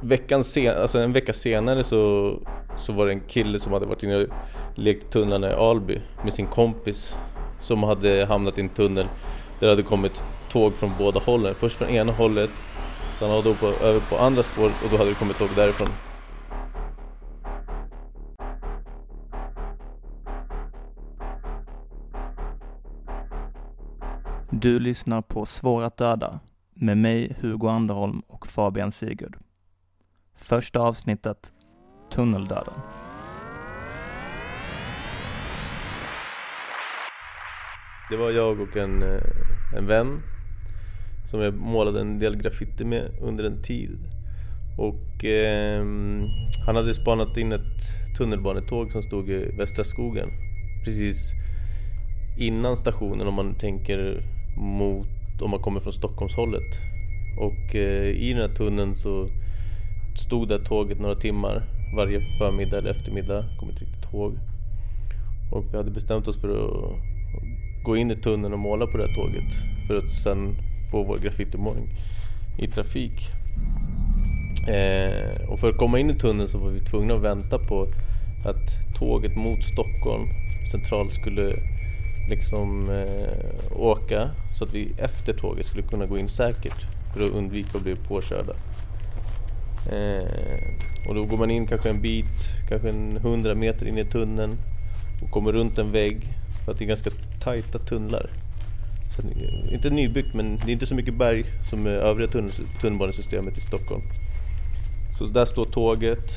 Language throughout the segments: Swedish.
veckan sen, alltså en vecka senare så, så var det en kille som hade varit inne och lekt tunnlarna i Alby med sin kompis som hade hamnat i en tunnel där det hade kommit tåg från båda hållen. Först från ena hållet, sen hade på, över på andra spåret och då hade det kommit tåg därifrån. Du lyssnar på Svår att döda med mig Hugo Anderholm och Fabian Sigurd. Första avsnittet Tunneldöden. Det var jag och en, eh, en vän som jag målade en del graffiti med under en tid. Och eh, han hade spanat in ett tunnelbanetåg som stod i Västra skogen. Precis innan stationen om man tänker mot, om man kommer från Stockholmshållet. Och eh, i den här tunneln så stod det tåget några timmar varje förmiddag eller eftermiddag, kom inte riktigt ihåg. Och vi hade bestämt oss för att gå in i tunneln och måla på det här tåget för att sen få vår graffitimålning i trafik. Eh, och för att komma in i tunneln så var vi tvungna att vänta på att tåget mot Stockholm central skulle liksom eh, åka så att vi efter tåget skulle kunna gå in säkert för att undvika att bli påkörda. Eh, och då går man in kanske en bit, kanske en hundra meter in i tunneln och kommer runt en vägg för att det är ganska tajta tunnlar. Så, inte nybyggt men det är inte så mycket berg som övriga tunnel, tunnelbanesystemet i Stockholm. Så där står tåget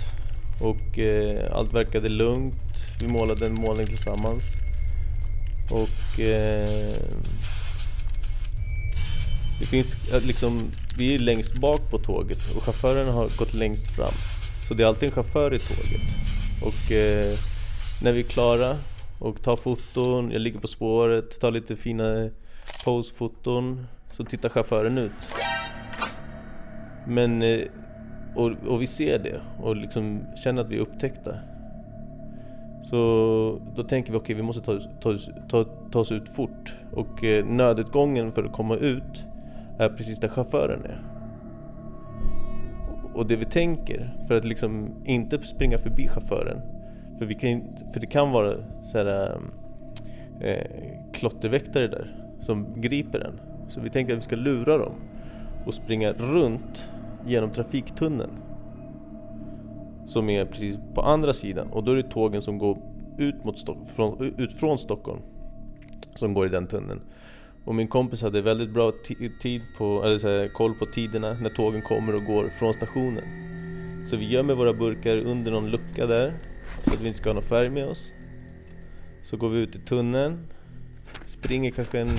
och eh, allt verkade lugnt. Vi målade en målning tillsammans. Och eh, det finns eh, liksom, vi är längst bak på tåget och chauffören har gått längst fram. Så det är alltid en chaufför i tåget. Och eh, när vi är klara och tar foton, jag ligger på spåret, tar lite fina posfoton. så tittar chauffören ut. Men, eh, och, och vi ser det och liksom känner att vi är upptäckta. Så då tänker vi okej, okay, vi måste ta, ta, ta, ta oss ut fort. Och eh, nödutgången för att komma ut är precis där chauffören är. Och det vi tänker, för att liksom inte springa förbi chauffören. För, vi kan, för det kan vara så här, eh, eh klotterväktare där som griper en. Så vi tänker att vi ska lura dem och springa runt genom trafiktunneln som är precis på andra sidan och då är det tågen som går ut, mot Stock från, ut från Stockholm som går i den tunneln. Och min kompis hade väldigt bra tid på, eller så här, koll på tiderna när tågen kommer och går från stationen. Så vi gömmer våra burkar under någon lucka där så att vi inte ska ha någon färg med oss. Så går vi ut i tunneln, springer kanske en,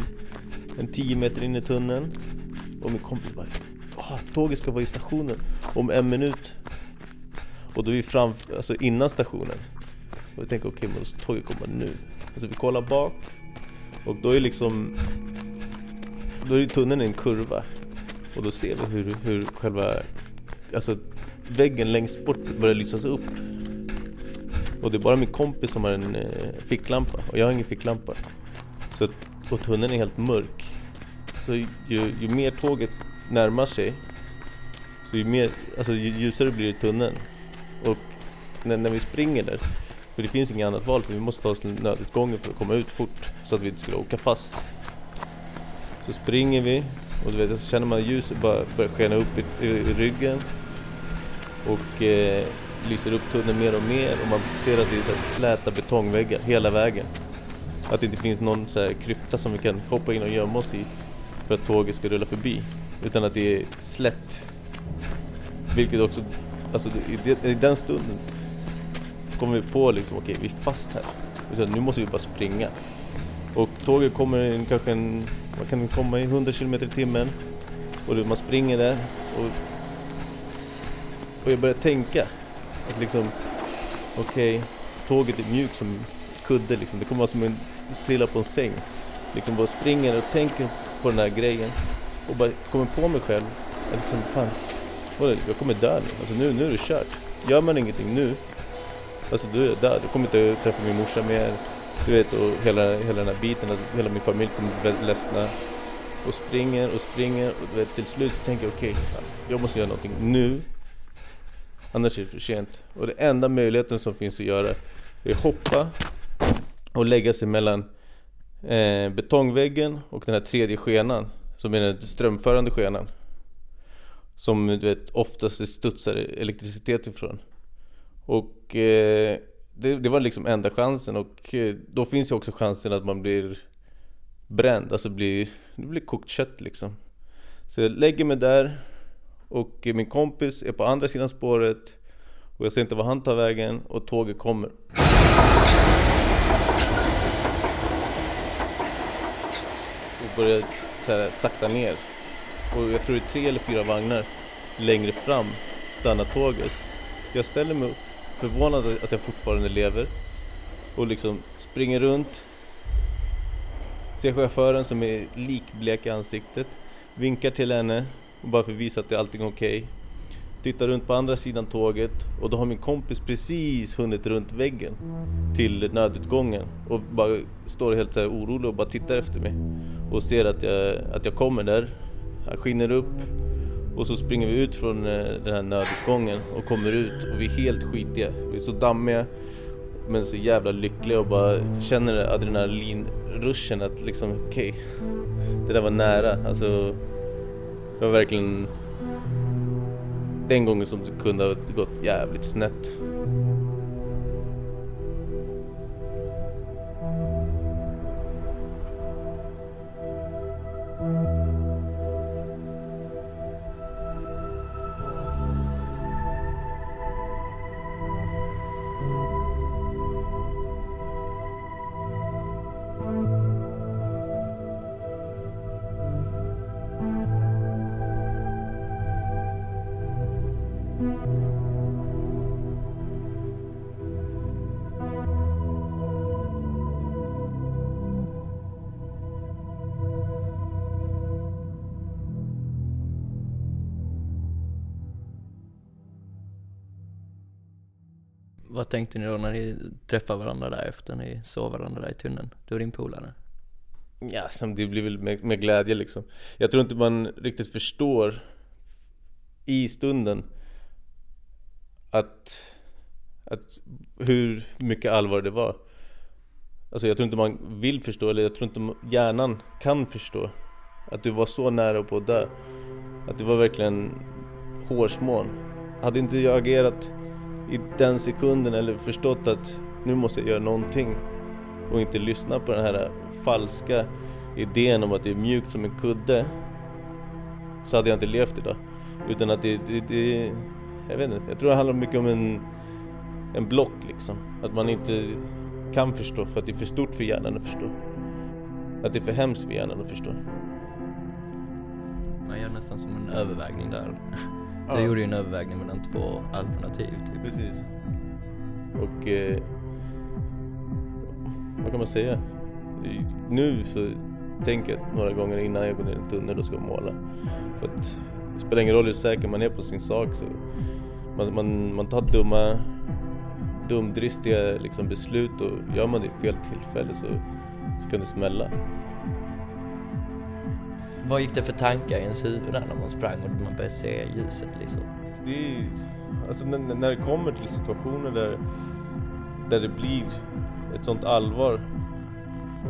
en tio meter in i tunneln och min kompis bara ah, tåget ska vara i stationen om en minut. Och då är vi fram, alltså innan stationen. Och vi tänker okej, okay, men tåget kommer nu. Alltså vi kollar bak och då är liksom då är tunneln en kurva. Och då ser vi hur, hur själva Alltså väggen längst bort börjar lysas upp. Och det är bara min kompis som har en eh, ficklampa. Och jag har ingen ficklampa. Så och tunneln är helt mörk. Så ju, ju mer tåget närmar sig Så ju, mer, alltså, ju ljusare blir det tunneln. Och när, när vi springer där för det finns inget annat val för vi måste ta oss till nödutgången för att komma ut fort så att vi inte skulle åka fast. Så springer vi och du vet, så känner man ljuset bara börja skena upp i, i, i ryggen och eh, lyser upp tunneln mer och mer och man ser att det är så släta betongväggar hela vägen. Att det inte finns någon så här krypta som vi kan hoppa in och gömma oss i för att tåget ska rulla förbi. Utan att det är slätt. Vilket också, alltså i, i den stunden kommer vi på liksom, okej okay, vi är fast här. Utan nu måste vi bara springa. Och tåget kommer in, kanske en, man kan komma i 100 km i timmen. Och man springer där. Och, och jag börjar tänka. Att liksom, okej, okay, tåget är mjukt som kudde liksom. Det kommer vara som en trilla på en säng. Liksom bara springer och tänker på den här grejen. Och bara kommer på mig själv. Att liksom, fan, jag kommer dö nu. Alltså nu, nu är det kört. Gör man ingenting nu Alltså du är död, du kommer inte träffa min morsa mer. Du vet, och hela, hela den här biten, att hela min familj kommer bli väldigt ledsna. Och springer och springer och du vet, till slut så tänker jag okej, okay, jag måste göra någonting nu. Annars är det för sent. Och det enda möjligheten som finns att göra är att hoppa och lägga sig mellan eh, betongväggen och den här tredje skenan som är den strömförande skenan som du vet oftast studsar elektricitet ifrån och eh, det, det, var liksom enda chansen och eh, då finns ju också chansen att man blir bränd, alltså blir, det blir kokt kött liksom så jag lägger mig där och min kompis är på andra sidan spåret och jag ser inte var han tar vägen och tåget kommer börjar så här, sakta ner. Och jag tror det är tre eller fyra vagnar längre fram stannar tåget. Jag ställer mig upp, förvånad att jag fortfarande lever och liksom springer runt. Ser chauffören som är likblek i ansiktet, vinkar till henne och bara för att visa att det är allting okej. Okay. Tittar runt på andra sidan tåget och då har min kompis precis hunnit runt väggen till nödutgången och bara står helt så här orolig och bara tittar efter mig och ser att jag, att jag kommer där. Han skiner upp och så springer vi ut från eh, den här nödutgången och kommer ut och vi är helt skitiga. Vi är så dammiga men så jävla lyckliga och bara känner adrenalinruschen att liksom okej, okay, det där var nära. Alltså, det var verkligen den gången som det kunde ha gått jävligt snett. Vad tänkte ni då när ni träffade varandra där efter ni såg varandra där i tunneln? Du och din polare? Ja, det blir väl med, med, glädje liksom. Jag tror inte man riktigt förstår i stunden att, att hur mycket allvar det var. Alltså jag tror inte man vill förstå, eller jag tror inte hjärnan kan förstå att du var så nära på att dö. Att det var verkligen hårsmån. Hade inte jag agerat i den sekunden eller förstått att nu måste jag göra någonting och inte lyssna på den här falska idén om att det är mjukt som en kudde så hade jag inte levt idag. Utan att det, det, det jag vet inte, jag tror det handlar mycket om en, en block liksom. Att man inte kan förstå för att det är för stort för hjärnan att förstå. Att det är för hemskt för hjärnan att förstå. Man gör nästan som en övervägning där. Du ja. gjorde ju en övervägning mellan två alternativ typ. Precis. Och eh, vad kan man säga? Nu så tänker jag några gånger innan jag går ner i en tunnel och ska måla. För att det spelar ingen roll hur säker man är på sin sak så man, man, man tar dumma, dumdristiga liksom beslut och gör man det i fel tillfälle så, så kan det smälla. Vad gick det för tankar i ens huvud när man sprang och man började se ljuset liksom? Det är, alltså när, när det kommer till situationer där, där det blir ett sånt allvar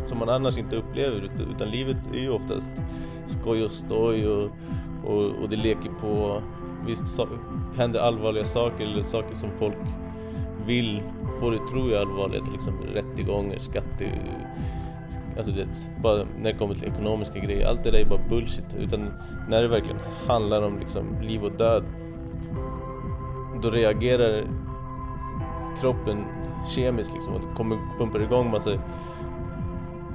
som man annars inte upplever utan livet är ju oftast skoj och stoj och, och, och det leker på. Visst so händer allvarliga saker eller saker som folk vill få det tro är allvarliga, till exempel rättegångar, skatte Alltså det, bara när det kommer till ekonomiska grejer, allt det där är bara bullshit. Utan när det verkligen handlar om liksom liv och död, då reagerar kroppen kemiskt liksom och det kommer, pumpar igång massa,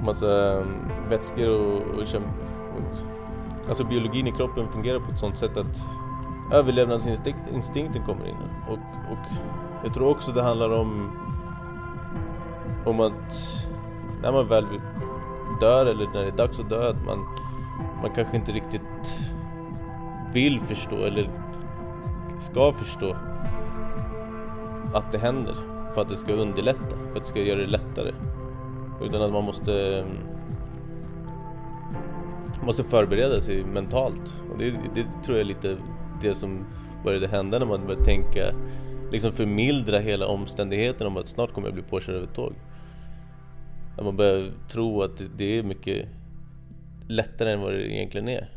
massa mm, vätskor och, och, och Alltså biologin i kroppen fungerar på ett sånt sätt att överlevnadsinstinkten kommer in. Och, och jag tror också det handlar om, om att när man väl dör eller när det är dags att dö att man, man kanske inte riktigt vill förstå eller ska förstå att det händer för att det ska underlätta, för att det ska göra det lättare. Utan att man måste måste förbereda sig mentalt. Och det, det tror jag är lite det som började hända när man började tänka, liksom förmildra hela omständigheten om att snart kommer jag bli påkörd av ett tåg. Att man börjar tro att det är mycket lättare än vad det egentligen är.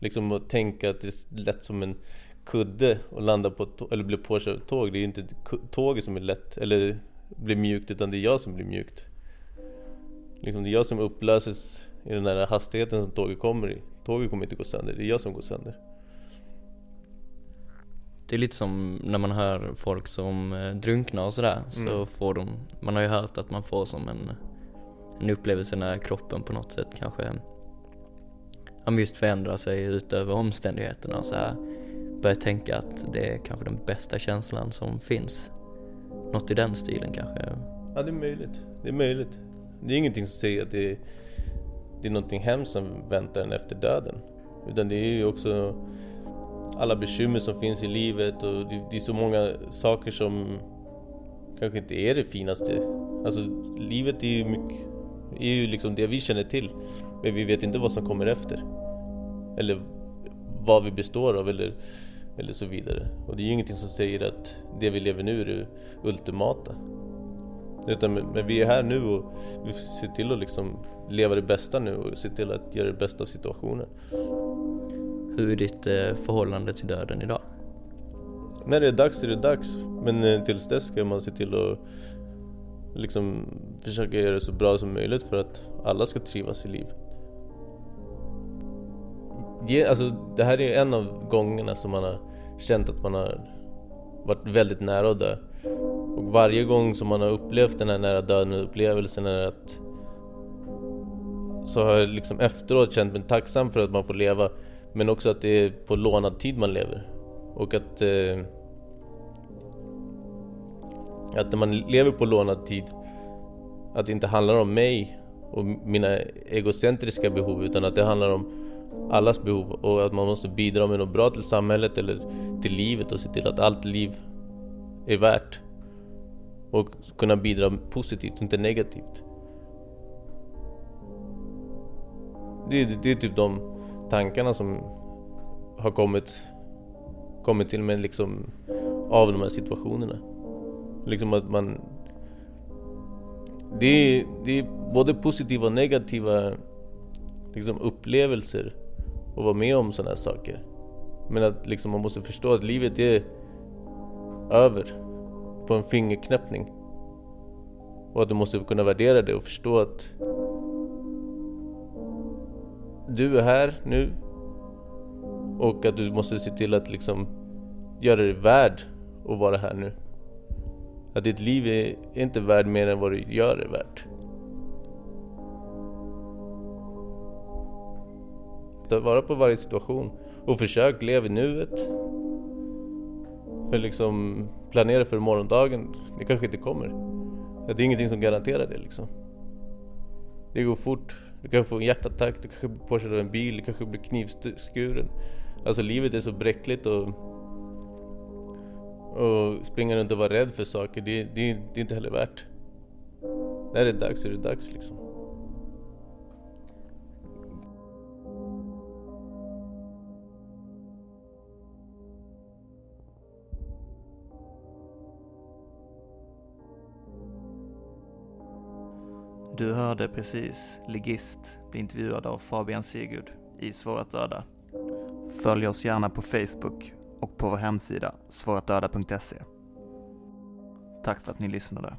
Liksom att tänka att det är lätt som en kudde och landa på tåg, eller bli påkörd av tåg. Det är inte tåget som är lätt, eller blir mjukt, utan det är jag som blir mjukt. Liksom det är jag som upplöses i den där hastigheten som tåget kommer i. Tåget kommer inte gå sönder, det är jag som går sönder. Det är lite som när man hör folk som eh, drunknar och sådär, så mm. får de, man har ju hört att man får som en, en upplevelse när kroppen på något sätt kanske ja, just förändrar sig utöver omständigheterna och så här börjar tänka att det är kanske den bästa känslan som finns. Något i den stilen kanske? Ja, det är möjligt. Det är möjligt. Det är ingenting som säger att det är, det är någonting hemskt som väntar en efter döden. Utan det är ju också alla bekymmer som finns i livet och det, det är så många saker som kanske inte är det finaste. Alltså livet är ju mycket, är ju liksom det vi känner till. Men vi vet inte vad som kommer efter. Eller vad vi består av eller, eller så vidare. Och det är ju ingenting som säger att det vi lever nu är det ultimata. Utan, men vi är här nu och vi ser till att liksom leva det bästa nu och se till att göra det bästa av situationen. Hur är ditt eh, förhållande till döden idag? När det är dags är det dags. Men eh, tills dess ska man se till att liksom försöka göra det så bra som möjligt för att alla ska trivas i livet. Alltså, det här är en av gångerna som man har känt att man har varit väldigt nära att dö. Och varje gång som man har upplevt den här nära döden upplevelsen är att så har jag liksom efteråt känt mig tacksam för att man får leva men också att det är på lånad tid man lever och att eh, att när man lever på lånad tid att det inte handlar om mig och mina egocentriska behov utan att det handlar om allas behov och att man måste bidra med något bra till samhället eller till livet och se till att allt liv är värt och kunna bidra positivt, inte negativt. Det, det, det är typ de tankarna som har kommit, kommit till mig liksom av de här situationerna. Liksom att man... Det är, det är både positiva och negativa liksom upplevelser att vara med om sådana här saker. Men att liksom man måste förstå att livet är över på en fingerknäppning. Och att du måste kunna värdera det och förstå att du är här nu och att du måste se till att liksom göra dig värd att vara här nu. Att ditt liv är inte värd mer än vad du gör är värt. Ta vara på varje situation och försök leva i nuet. För liksom planera för morgondagen, det kanske inte kommer. Det är ingenting som garanterar det liksom. Det går fort, du kanske får en hjärtattack, du kanske blir påkörd av en bil, du kanske blir knivskuren. Alltså livet är så bräckligt och och springa runt och vara rädd för saker, det, det, det är inte heller värt. När det är dags är det dags liksom. Du hörde precis Ligist bli intervjuad av Fabian Sigurd i Svåra att döda. Följ oss gärna på Facebook och på vår hemsida svåratdöda.se. Tack för att ni lyssnade.